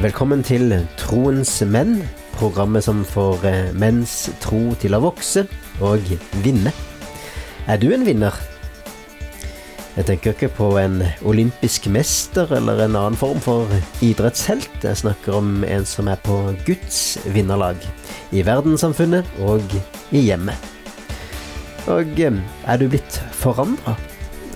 Velkommen til Troens menn, programmet som får eh, menns tro til å vokse og vinne. Er du en vinner? Jeg tenker ikke på en olympisk mester eller en annen form for idrettshelt. Jeg snakker om en som er på Guds vinnerlag. I verdenssamfunnet og i hjemmet. Og eh, er du blitt forandra?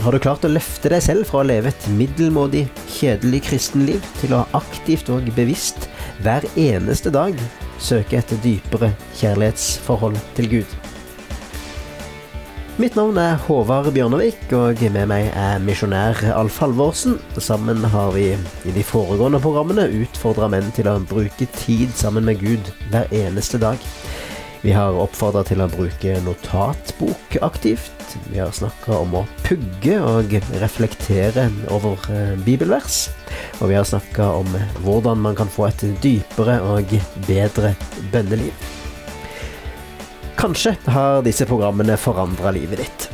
Har du klart å løfte deg selv fra å leve et middelmådig, kjedelig kristenliv til å aktivt og bevisst hver eneste dag søke et dypere kjærlighetsforhold til Gud? Mitt navn er Håvard Bjørnevik, og med meg er misjonær Alf Halvorsen. Sammen har vi i de foregående programmene utfordra menn til å bruke tid sammen med Gud hver eneste dag. Vi har oppfordra til å bruke notatbok aktivt. Vi har snakka om å pugge og reflektere over eh, bibelvers. Og vi har snakka om hvordan man kan få et dypere og bedre bønneliv. Kanskje har disse programmene forandra livet ditt.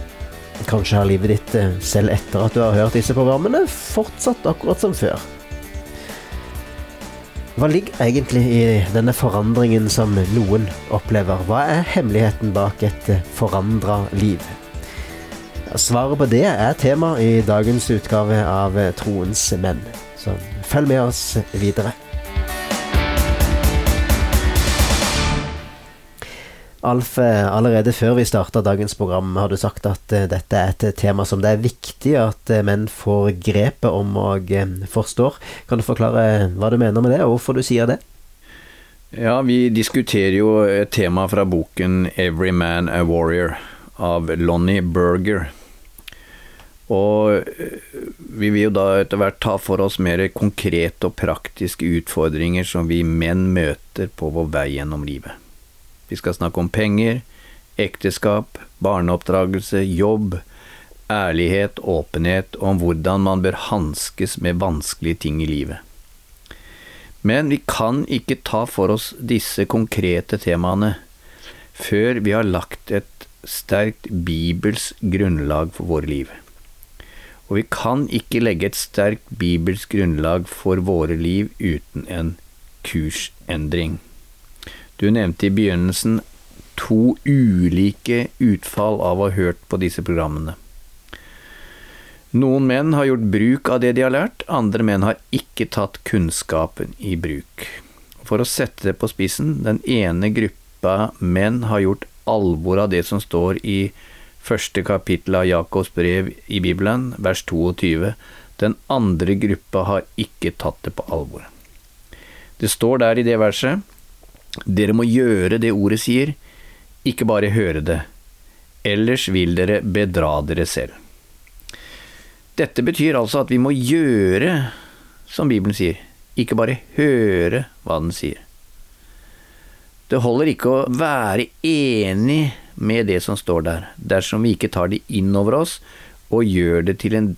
Kanskje har livet ditt, eh, selv etter at du har hørt disse programmene, fortsatt akkurat som før. Hva ligger egentlig i denne forandringen som noen opplever? Hva er hemmeligheten bak et forandra liv? Svaret på det er tema i dagens utgave av Troens menn. Så følg med oss videre. Alf, eh, allerede før vi starta dagens program, har du sagt at eh, dette er et tema som det er viktig at eh, menn får grepet om og forstår. Kan du forklare hva du mener med det, og hvorfor du sier det? Ja, vi diskuterer jo et tema fra boken 'Every Man a Warrior' av Lonnie Berger. Og vi vil jo da etter hvert ta for oss mer konkrete og praktiske utfordringer som vi menn møter på vår vei gjennom livet. Vi skal snakke om penger, ekteskap, barneoppdragelse, jobb, ærlighet, åpenhet og om hvordan man bør hanskes med vanskelige ting i livet. Men vi kan ikke ta for oss disse konkrete temaene før vi har lagt et sterkt bibelsk grunnlag for våre liv. Og vi kan ikke legge et sterkt bibelsk grunnlag for våre liv uten en kursendring. Du nevnte i begynnelsen to ulike utfall av å ha hørt på disse programmene. Noen menn har gjort bruk av det de har lært, andre menn har ikke tatt kunnskapen i bruk. For å sette det på spissen, den ene gruppa menn har gjort alvor av det som står i første kapittel av Jakobs brev i Bibelen, vers 22. Den andre gruppa har ikke tatt det på alvor. Det står der i det verset dere må gjøre det ordet sier, ikke bare høre det, ellers vil dere bedra dere selv. Dette betyr altså at vi må gjøre som Bibelen sier, ikke bare høre hva den sier. Det holder ikke å være enig med det som står der, dersom vi ikke tar det inn over oss og gjør det til en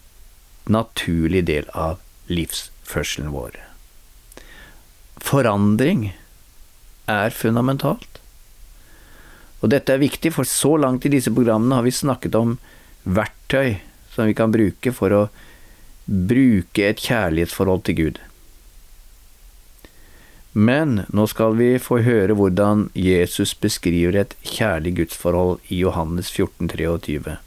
naturlig del av livsførselen vår. Forandring er fundamentalt. Og dette er viktig, for så langt i disse programmene har vi snakket om verktøy som vi kan bruke for å bruke et kjærlighetsforhold til Gud. Men nå skal vi få høre hvordan Jesus beskriver et kjærlig gudsforhold i Johannes 14, 23.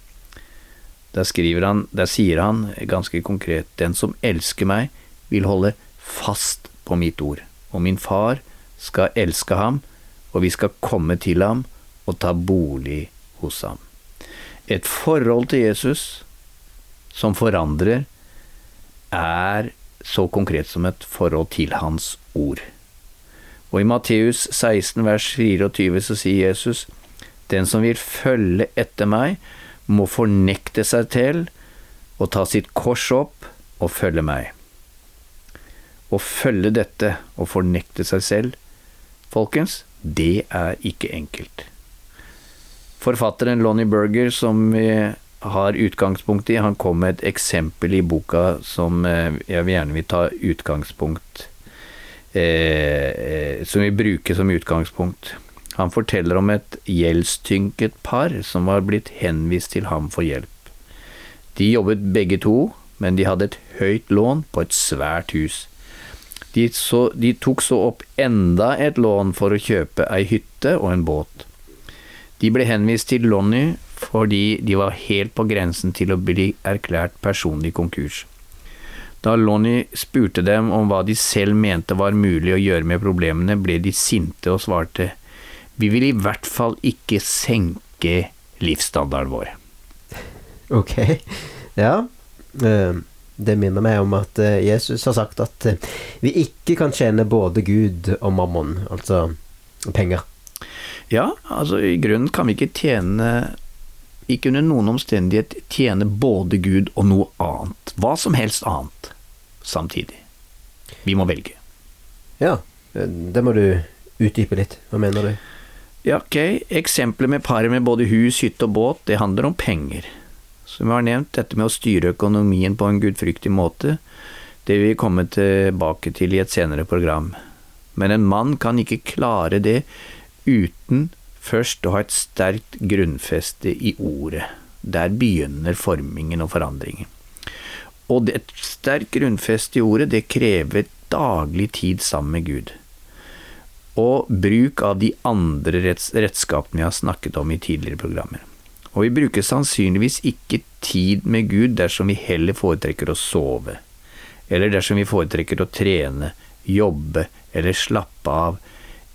Der, der sier han ganske konkret, Den som elsker meg, vil holde fast på mitt ord, og min far skal elske ham, og vi skal komme til ham og ta bolig hos ham. Et forhold til Jesus som forandrer, er så konkret som et forhold til hans ord. Og i Matteus 16 vers 24 så sier Jesus, Den som vil følge etter meg, må fornekte seg til og ta sitt kors opp og følge meg. Å følge dette og fornekte seg selv folkens, det er ikke enkelt. Forfatteren Lonnie Berger, som vi har utgangspunkt i, han kom med et eksempel i boka som eh, jeg gjerne vil ta utgangspunkt eh, eh, Som vi bruker som utgangspunkt. Han forteller om et gjeldstynket par som var blitt henvist til ham for hjelp. De jobbet begge to, men de hadde et høyt lån på et svært hus. De, så, de tok så opp enda et lån for å kjøpe ei hytte og en båt. De ble henvist til Lonnie fordi de var helt på grensen til å bli erklært personlig konkurs. Da Lonnie spurte dem om hva de selv mente var mulig å gjøre med problemene, ble de sinte og svarte vi vil i hvert fall ikke senke livsstandarden vår. Ok, ja. Eh, Det minner meg om at eh, Jesus har sagt at eh, vi ikke kan tjene både Gud og mammon, altså penger. Ja, altså i grunnen kan vi ikke tjene Ikke under noen omstendighet tjene både Gud og noe annet. Hva som helst annet samtidig. Vi må velge. Ja, eh, det må du utdype litt. Hva mener du? Ja, ok. Eksempelet med paret med både hus, hytte og båt, det handler om penger. Som vi har nevnt, dette med å styre økonomien på en gudfryktig måte, det vil vi komme tilbake til i et senere program. Men en mann kan ikke klare det uten først å ha et sterkt grunnfeste i ordet. Der begynner formingen og forandringen. Og et sterkt grunnfeste i ordet, det krever daglig tid sammen med Gud og bruk av de andre redskapene vi har snakket om i tidligere programmer. Og vi bruker sannsynligvis ikke tid med Gud dersom vi heller foretrekker å sove, eller dersom vi foretrekker å trene, jobbe eller slappe av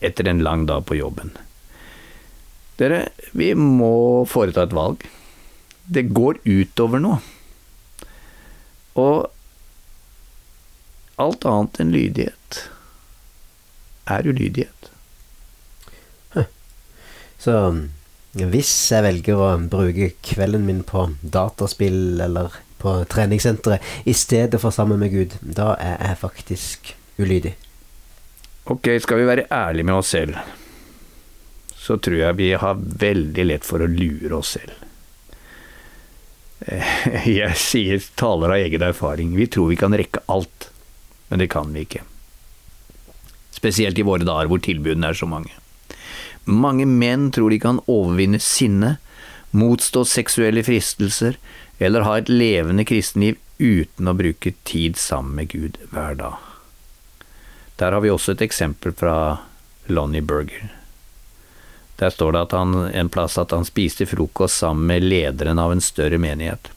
etter en lang dag på jobben. Dere, vi må foreta et valg. Det går utover noe. Og alt annet enn lydighet er ulydighet. Så hvis jeg velger å bruke kvelden min på dataspill eller på treningssenteret i stedet for sammen med Gud, da er jeg faktisk ulydig. Ok, skal vi være ærlige med oss selv, så tror jeg vi har veldig lett for å lure oss selv. Jeg sier taler av egen erfaring. Vi tror vi kan rekke alt, men det kan vi ikke. Spesielt i våre dager hvor tilbudene er så mange. Mange menn tror de kan overvinne sinne, motstå seksuelle fristelser eller ha et levende kristenliv uten å bruke tid sammen med Gud hver dag. Der har vi også et eksempel fra Lonnie Berger. Der står det han, en plass at han spiste frokost sammen med lederen av en større menighet.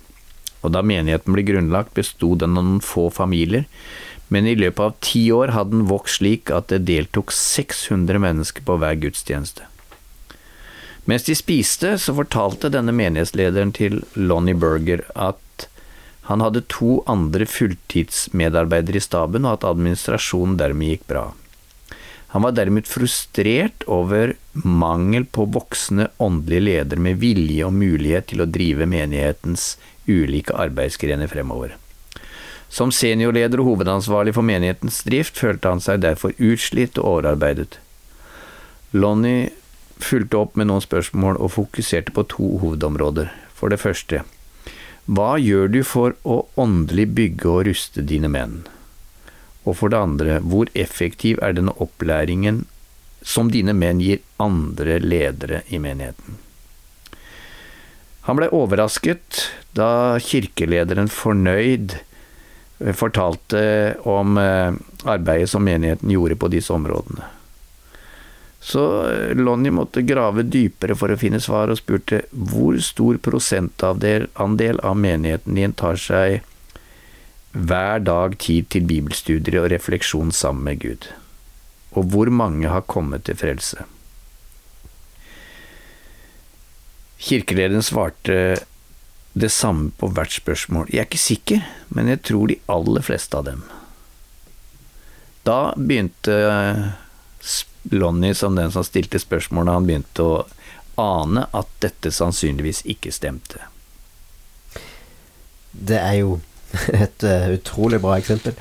Og da menigheten ble grunnlagt, besto den av noen få familier, men i løpet av ti år hadde den vokst slik at det deltok 600 mennesker på hver gudstjeneste. Mens de spiste, så fortalte denne menighetslederen til Lonnie Berger at han hadde to andre fulltidsmedarbeidere i staben, og at administrasjonen dermed gikk bra. Han var derimot frustrert over mangel på voksne åndelige ledere med vilje og mulighet til å drive menighetens ulike arbeidsgrener fremover. Som seniorleder og hovedansvarlig for menighetens drift følte han seg derfor utslitt og overarbeidet. Lonnie fulgte opp med noen spørsmål og fokuserte på to hovedområder. For det første, hva gjør du for å åndelig bygge og ruste dine menn? Og for det andre, hvor effektiv er denne opplæringen som dine menn gir andre ledere i menigheten? Han ble overrasket da kirkelederen fornøyd fortalte om eh, arbeidet som menigheten gjorde på disse områdene. Så eh, Lonnie måtte grave dypere for å finne svar, og spurte hvor stor prosentandel av menigheten din tar seg hver dag tid til bibelstudier og refleksjon sammen med Gud, og hvor mange har kommet til frelse. Kirkelederen svarte det samme på hvert spørsmål. Jeg er ikke sikker, men jeg tror de aller fleste av dem. Da begynte eh, Lonnie, som den som stilte spørsmålene, han begynte å ane at dette sannsynligvis ikke stemte. Det er jo et uh, utrolig bra eksempel.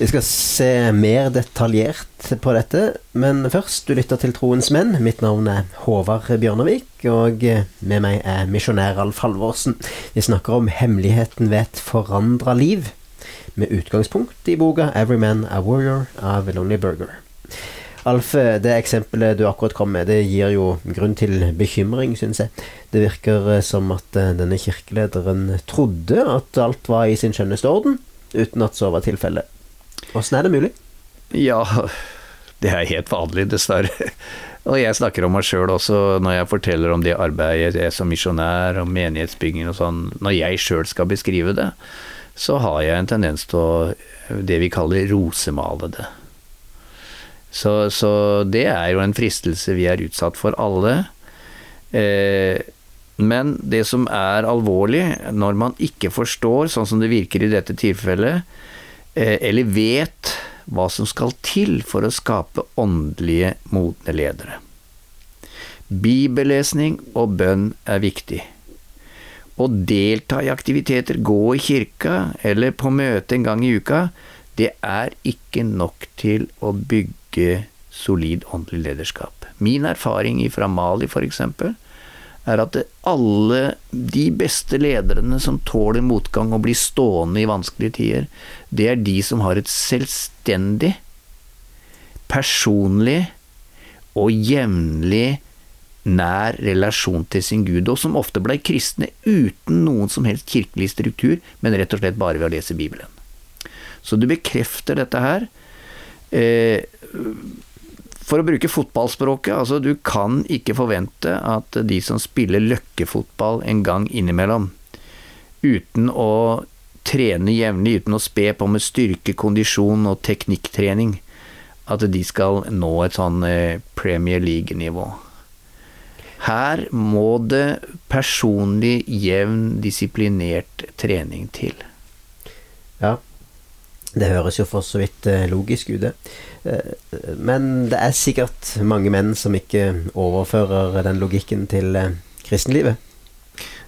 Vi skal se mer detaljert på dette, men først, du lytter til Troens menn. Mitt navn er Håvard Bjørnevik, og med meg er misjonær Alf Halvorsen. Vi snakker om hemmeligheten ved et forandra liv, med utgangspunkt i boka 'Every Man a Warrior' av Lonely Burger. Alf, det eksempelet du akkurat kom med, det gir jo grunn til bekymring, syns jeg. Det virker som at denne kirkelederen trodde at alt var i sin skjønneste uten at så var tilfellet. Åssen er det mulig? Ja, det er helt vanlig, dessverre. Og jeg snakker om meg sjøl også når jeg forteller om det arbeidet jeg er som misjonær og menighetsbygging og sånn. Når jeg sjøl skal beskrive det, så har jeg en tendens til å det vi kaller rosemale det. Så, så det er jo en fristelse vi er utsatt for alle. Eh, men det som er alvorlig, når man ikke forstår, sånn som det virker i dette tilfellet, eller vet hva som skal til for å skape åndelige, modne ledere. Bibellesning og bønn er viktig. Å delta i aktiviteter, gå i kirka eller på møte en gang i uka, det er ikke nok til å bygge solid åndelig lederskap. Min erfaring fra Mali, f.eks., er at alle de beste lederne som tåler motgang og blir stående i vanskelige tider, det er de som har et selvstendig, personlig og jevnlig nær relasjon til sin Gud, og som ofte blei kristne uten noen som helst kirkelig struktur, men rett og slett bare ved å lese Bibelen. Så du bekrefter dette her. Eh, for å bruke fotballspråket, altså du kan ikke forvente at de som spiller løkkefotball en gang innimellom, uten å trene jevnlig, uten å spe på med styrke, kondisjon og teknikktrening, at de skal nå et sånn eh, Premier League-nivå. Her må det personlig, jevn, disiplinert trening til. Ja, det høres jo for så vidt eh, logisk ut, det. Eh, men det er sikkert mange menn som ikke overfører den logikken til eh, kristenlivet.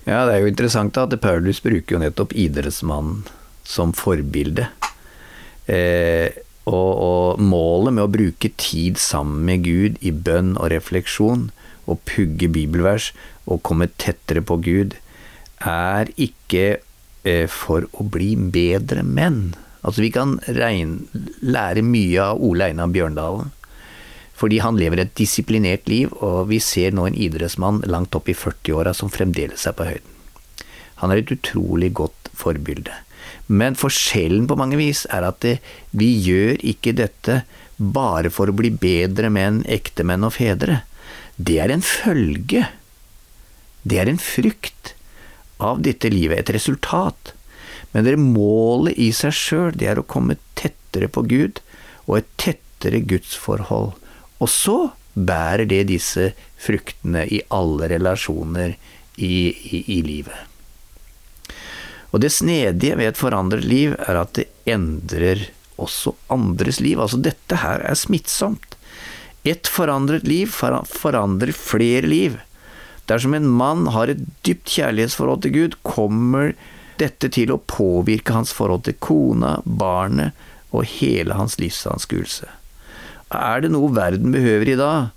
Ja, det er jo interessant at Paulus bruker jo nettopp idrettsmannen som forbilde. Og, målet med å bruke tid sammen med Gud i bønn og refleksjon, og pugge bibelvers og komme tettere på Gud, er ikke for å bli bedre menn. Altså Vi kan regne, lære mye av Ole Einar Bjørndalen. Fordi han lever et disiplinert liv, og vi ser nå en idrettsmann langt opp i 40-åra som fremdeles er på høyden. Han er et utrolig godt forbilde. Men forskjellen på mange vis er at det, vi gjør ikke dette bare for å bli bedre menn, ektemenn og fedre. Det er en følge. Det er en frukt av dette livet, et resultat. Men dere målet i seg sjøl, det er å komme tettere på Gud, og et tettere gudsforhold. Og så bærer det disse fruktene i alle relasjoner i, i, i livet. Og det snedige ved et forandret liv er at det endrer også andres liv. Altså, dette her er smittsomt. Et forandret liv forandrer flere liv. Dersom en mann har et dypt kjærlighetsforhold til Gud, kommer dette til å påvirke hans forhold til kona, barnet og hele hans livsanskuelse. Er det noe verden behøver i dag,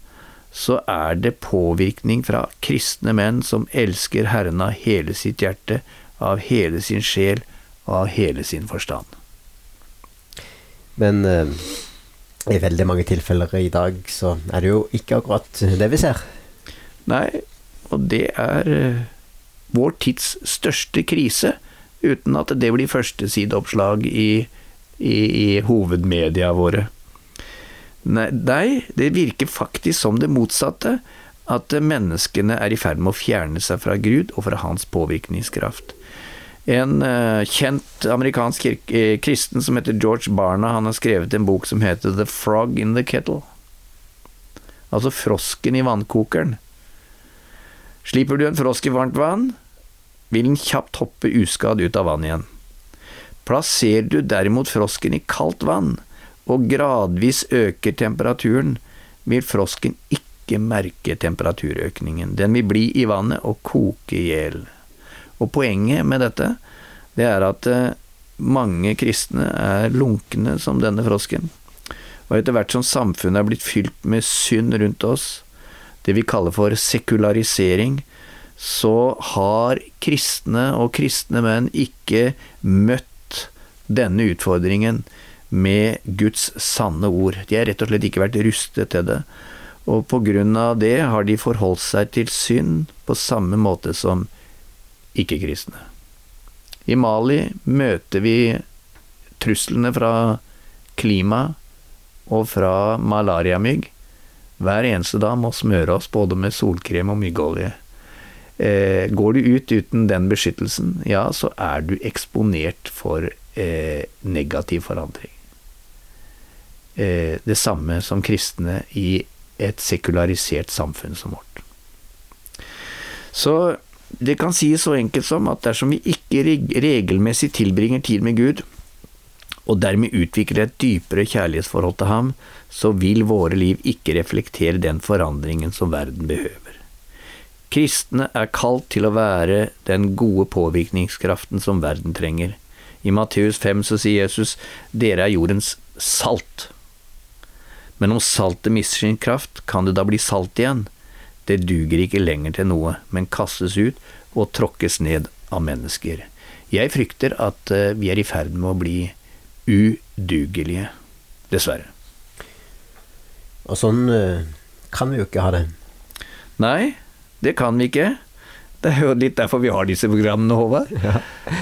så er det påvirkning fra kristne menn som elsker Herren av hele sitt hjerte, av hele sin sjel og av hele sin forstand. Men uh, i veldig mange tilfeller i dag så er det jo ikke akkurat det vi ser. Nei, og det er uh, vår tids største krise uten at det blir førstesideoppslag i, i, i hovedmedia våre. Nei, det virker faktisk som det motsatte, at menneskene er i ferd med å fjerne seg fra Gud og fra hans påvirkningskraft. En uh, kjent amerikansk uh, kristen som heter George Barna, han har skrevet en bok som heter The Frog in the Kettle. Altså frosken i vannkokeren. Slipper du en frosk i varmt vann, vil den kjapt hoppe uskadd ut av vannet igjen. Plasserer du derimot frosken i kaldt vann, og gradvis øker temperaturen, vil frosken ikke merke temperaturøkningen. Den vil bli i vannet og koke i hjel. Og poenget med dette, det er at eh, mange kristne er lunkne som denne frosken. Og etter hvert som samfunnet er blitt fylt med synd rundt oss, det vi kaller for sekularisering, så har kristne og kristne menn ikke møtt denne utfordringen med Guds sanne ord. De har rett og slett ikke vært rustet til det. Og på grunn av det har de forholdt seg til synd på samme måte som ikke-kristne. I Mali møter vi truslene fra klima, og fra malariamygg hver eneste dag må smøre oss både med solkrem og myggolje. Eh, går du ut uten den beskyttelsen, ja, så er du eksponert for eh, negativ forandring. Eh, det samme som kristne i et sekularisert samfunn som vårt. Så det kan sies så enkelt som at dersom vi ikke regelmessig tilbringer tid med Gud, og dermed utvikler et dypere kjærlighetsforhold til ham, så vil våre liv ikke reflektere den forandringen som verden behøver. Kristne er kalt til å være den gode påvirkningskraften som verden trenger. I Matteus 5 så sier Jesus, dere er jordens salt. Men om saltet mister sin kraft, kan det da bli salt igjen? Det duger ikke lenger til noe, men kastes ut og tråkkes ned av mennesker. Jeg frykter at eh, vi er i ferd med å bli udugelige. Dessverre. Og sånn uh, kan vi jo ikke ha det. Nei, det kan vi ikke. Det er jo litt derfor vi har disse programmene, Håvard. Ja.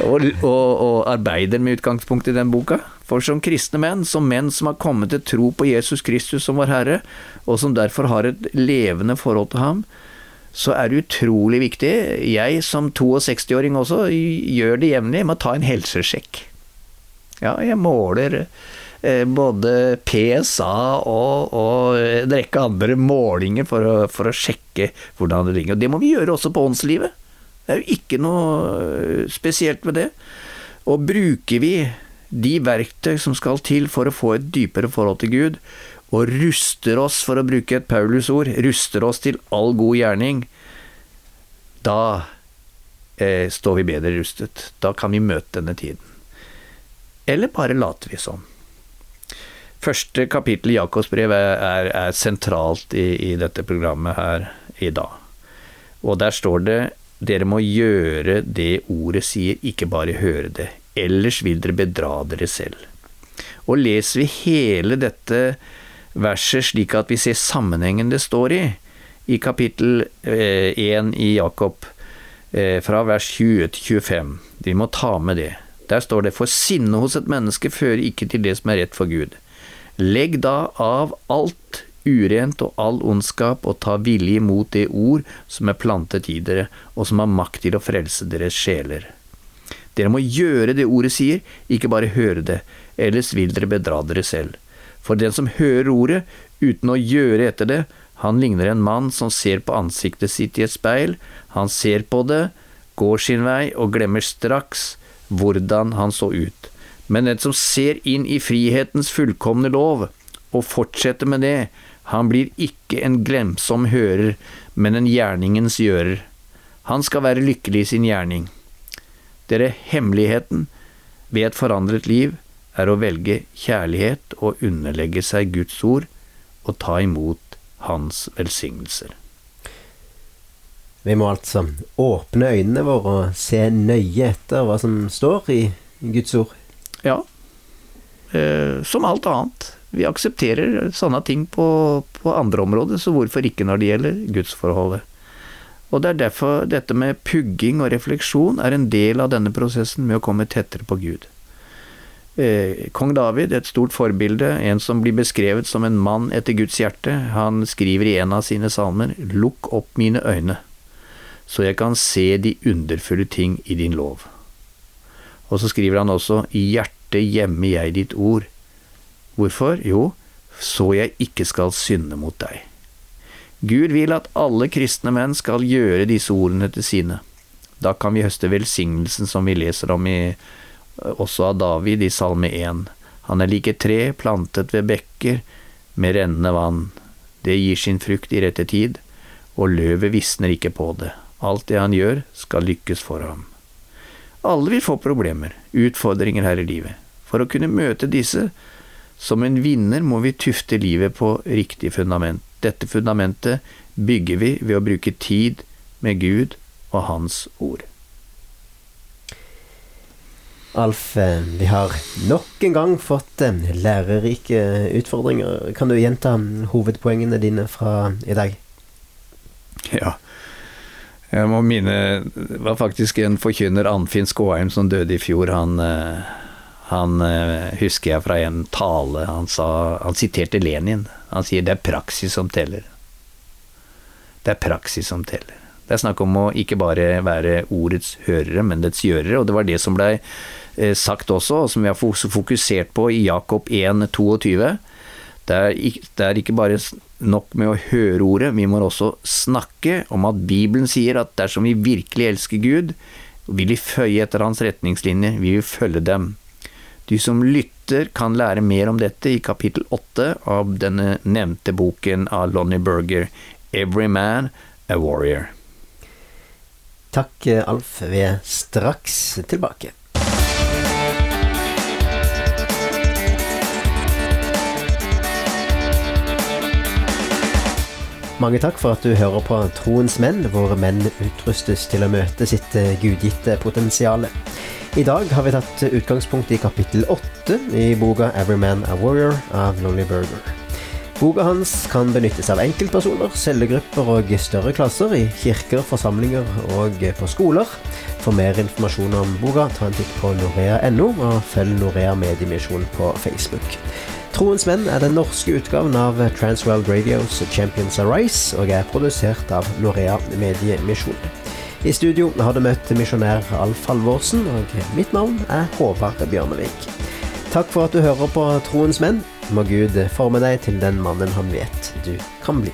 og, og, og, arbeider med utgangspunkt i den boka. For som kristne menn, som menn som har kommet til tro på Jesus Kristus som vår Herre, og som derfor har et levende forhold til ham, så er det utrolig viktig. Jeg som 62-åring også gjør det jevnlig med å ta en helsesjekk. Ja, jeg måler både PSA og, og, en rekke andre målinger for å, for å sjekke hvordan det ligger. Og det må vi gjøre også på åndslivet. Det er jo ikke noe eh, spesielt med det. Og bruker vi de verktøy som skal til for å få et dypere forhold til Gud, og ruster oss, for å bruke et Paulus-ord, ruster oss til all god gjerning, da eh, står vi bedre rustet. Da kan vi møte denne tiden. Eller bare later vi som? Første kapittel i Jakobs brev er, er, sentralt i, i, dette programmet her i dag. Og der står det dere må gjøre det ordet sier, ikke bare høre det. Ellers vil dere bedra dere selv. Og leser vi hele dette verset slik at vi ser sammenhengen det står i, i kapittel 1 eh, i Jakob, eh, fra vers 20 til 25, vi må ta med det. Der står det for sinne hos et menneske fører ikke til det som er rett for Gud. Legg da av alt urent og all ondskap og ta vilje imot det ord som er plantet i dere, og som har makt til å frelse deres sjeler. Dere må gjøre det ordet sier, ikke bare høre det, ellers vil dere bedra dere selv. For den som hører ordet uten å gjøre etter det, han ligner en mann som ser på ansiktet sitt i et speil, han ser på det, går sin vei og glemmer straks hvordan han så ut. Men den som ser inn i frihetens fullkomne lov, og fortsetter med det, han blir ikke en glemsom hører, men en gjerningens gjører. Han skal være lykkelig i sin gjerning. Dere, hemmeligheten ved et forandret liv er å velge kjærlighet og underlegge seg Guds ord og ta imot Hans velsignelser. Vi må altså åpne øynene våre og se nøye etter hva som står i Guds ord. Ja. Eh, som alt annet. Vi aksepterer sånne ting på, på, andre områder, så hvorfor ikke når det gjelder gudsforholdet? Og det er derfor dette med pugging og refleksjon er en del av denne prosessen med å komme tettere på Gud. Eh, Kong David, et stort forbilde, en som blir beskrevet som en mann etter Guds hjerte, han skriver i en av sine salmer Lukk opp mine øyne så jeg kan se de underfulle ting i din lov. Og så skriver han også I hjertet gjemmer jeg ditt ord. Hvorfor? Jo, så jeg ikke skal synde mot deg. Gud vil at alle kristne menn skal gjøre disse ordene til sine. Da kan vi høste velsignelsen som vi leser om i, også av David i Salme 1. Han er like tre plantet ved bekker med rennende vann. Det gir sin frukt i rette tid, og løvet visner ikke på det. Alt det han gjør, skal lykkes for ham. Alle vil få problemer, utfordringer her i livet. For å kunne møte disse som en vinner må vi tufte livet på riktig fundament. Dette fundamentet bygger vi ved å bruke tid med Gud og Hans ord. Alf, eh, vi har nok en gang fått eh, lærerike utfordringer. Kan du gjenta hovedpoengene dine fra i dag? Ja. Jeg må minne Det var faktisk en forkynner, Anfinn Skåheim, som døde i fjor. Han, eh, Han eh, husker jeg fra en tale han sa Han siterte Lenin. Han sier 'det er praksis som teller'. Det er praksis som teller. Det er snakk om å ikke bare være ordets hørere, men dets gjørere. Og det var det som blei eh, sagt også, og som vi har fokusert på i Jakob 1, 22. Det er, ikke bare nok med å høre ordet, vi må også snakke om at Bibelen sier at dersom vi virkelig elsker Gud, vil vi føye etter hans retningslinjer, vi vil følge dem. De som lytter, kan lære mer om dette i kapittel åtte av denne nevnte boken av Lonnie Berger, Every Man a Warrior. Takk, Alf. Vi er straks tilbake. Mange takk for at du hører på Troens menn, hvor menn utrustes til å møte sitt eh, gudgitte potensial. I dag har vi tatt utgangspunkt i kapittel åtte i boka 'Every Man a Warrior' av Lonely Burger. Boka hans kan benyttes av enkeltpersoner, cellegrupper og større klasser i kirker, forsamlinger og på skoler. For mer informasjon om boka, ta en titt på norea.no, og følg Norea Mediemisjon på Facebook. Troens menn er den norske utgaven av Transworld Radios Champions Arise, og er produsert av Norea Mediemisjon. I studio har du møtt misjonær Alf Halvorsen, og mitt navn er Håvard Bjørnevik. Takk for at du hører på Troens menn. Må Gud forme deg til den mannen han vet du kan bli.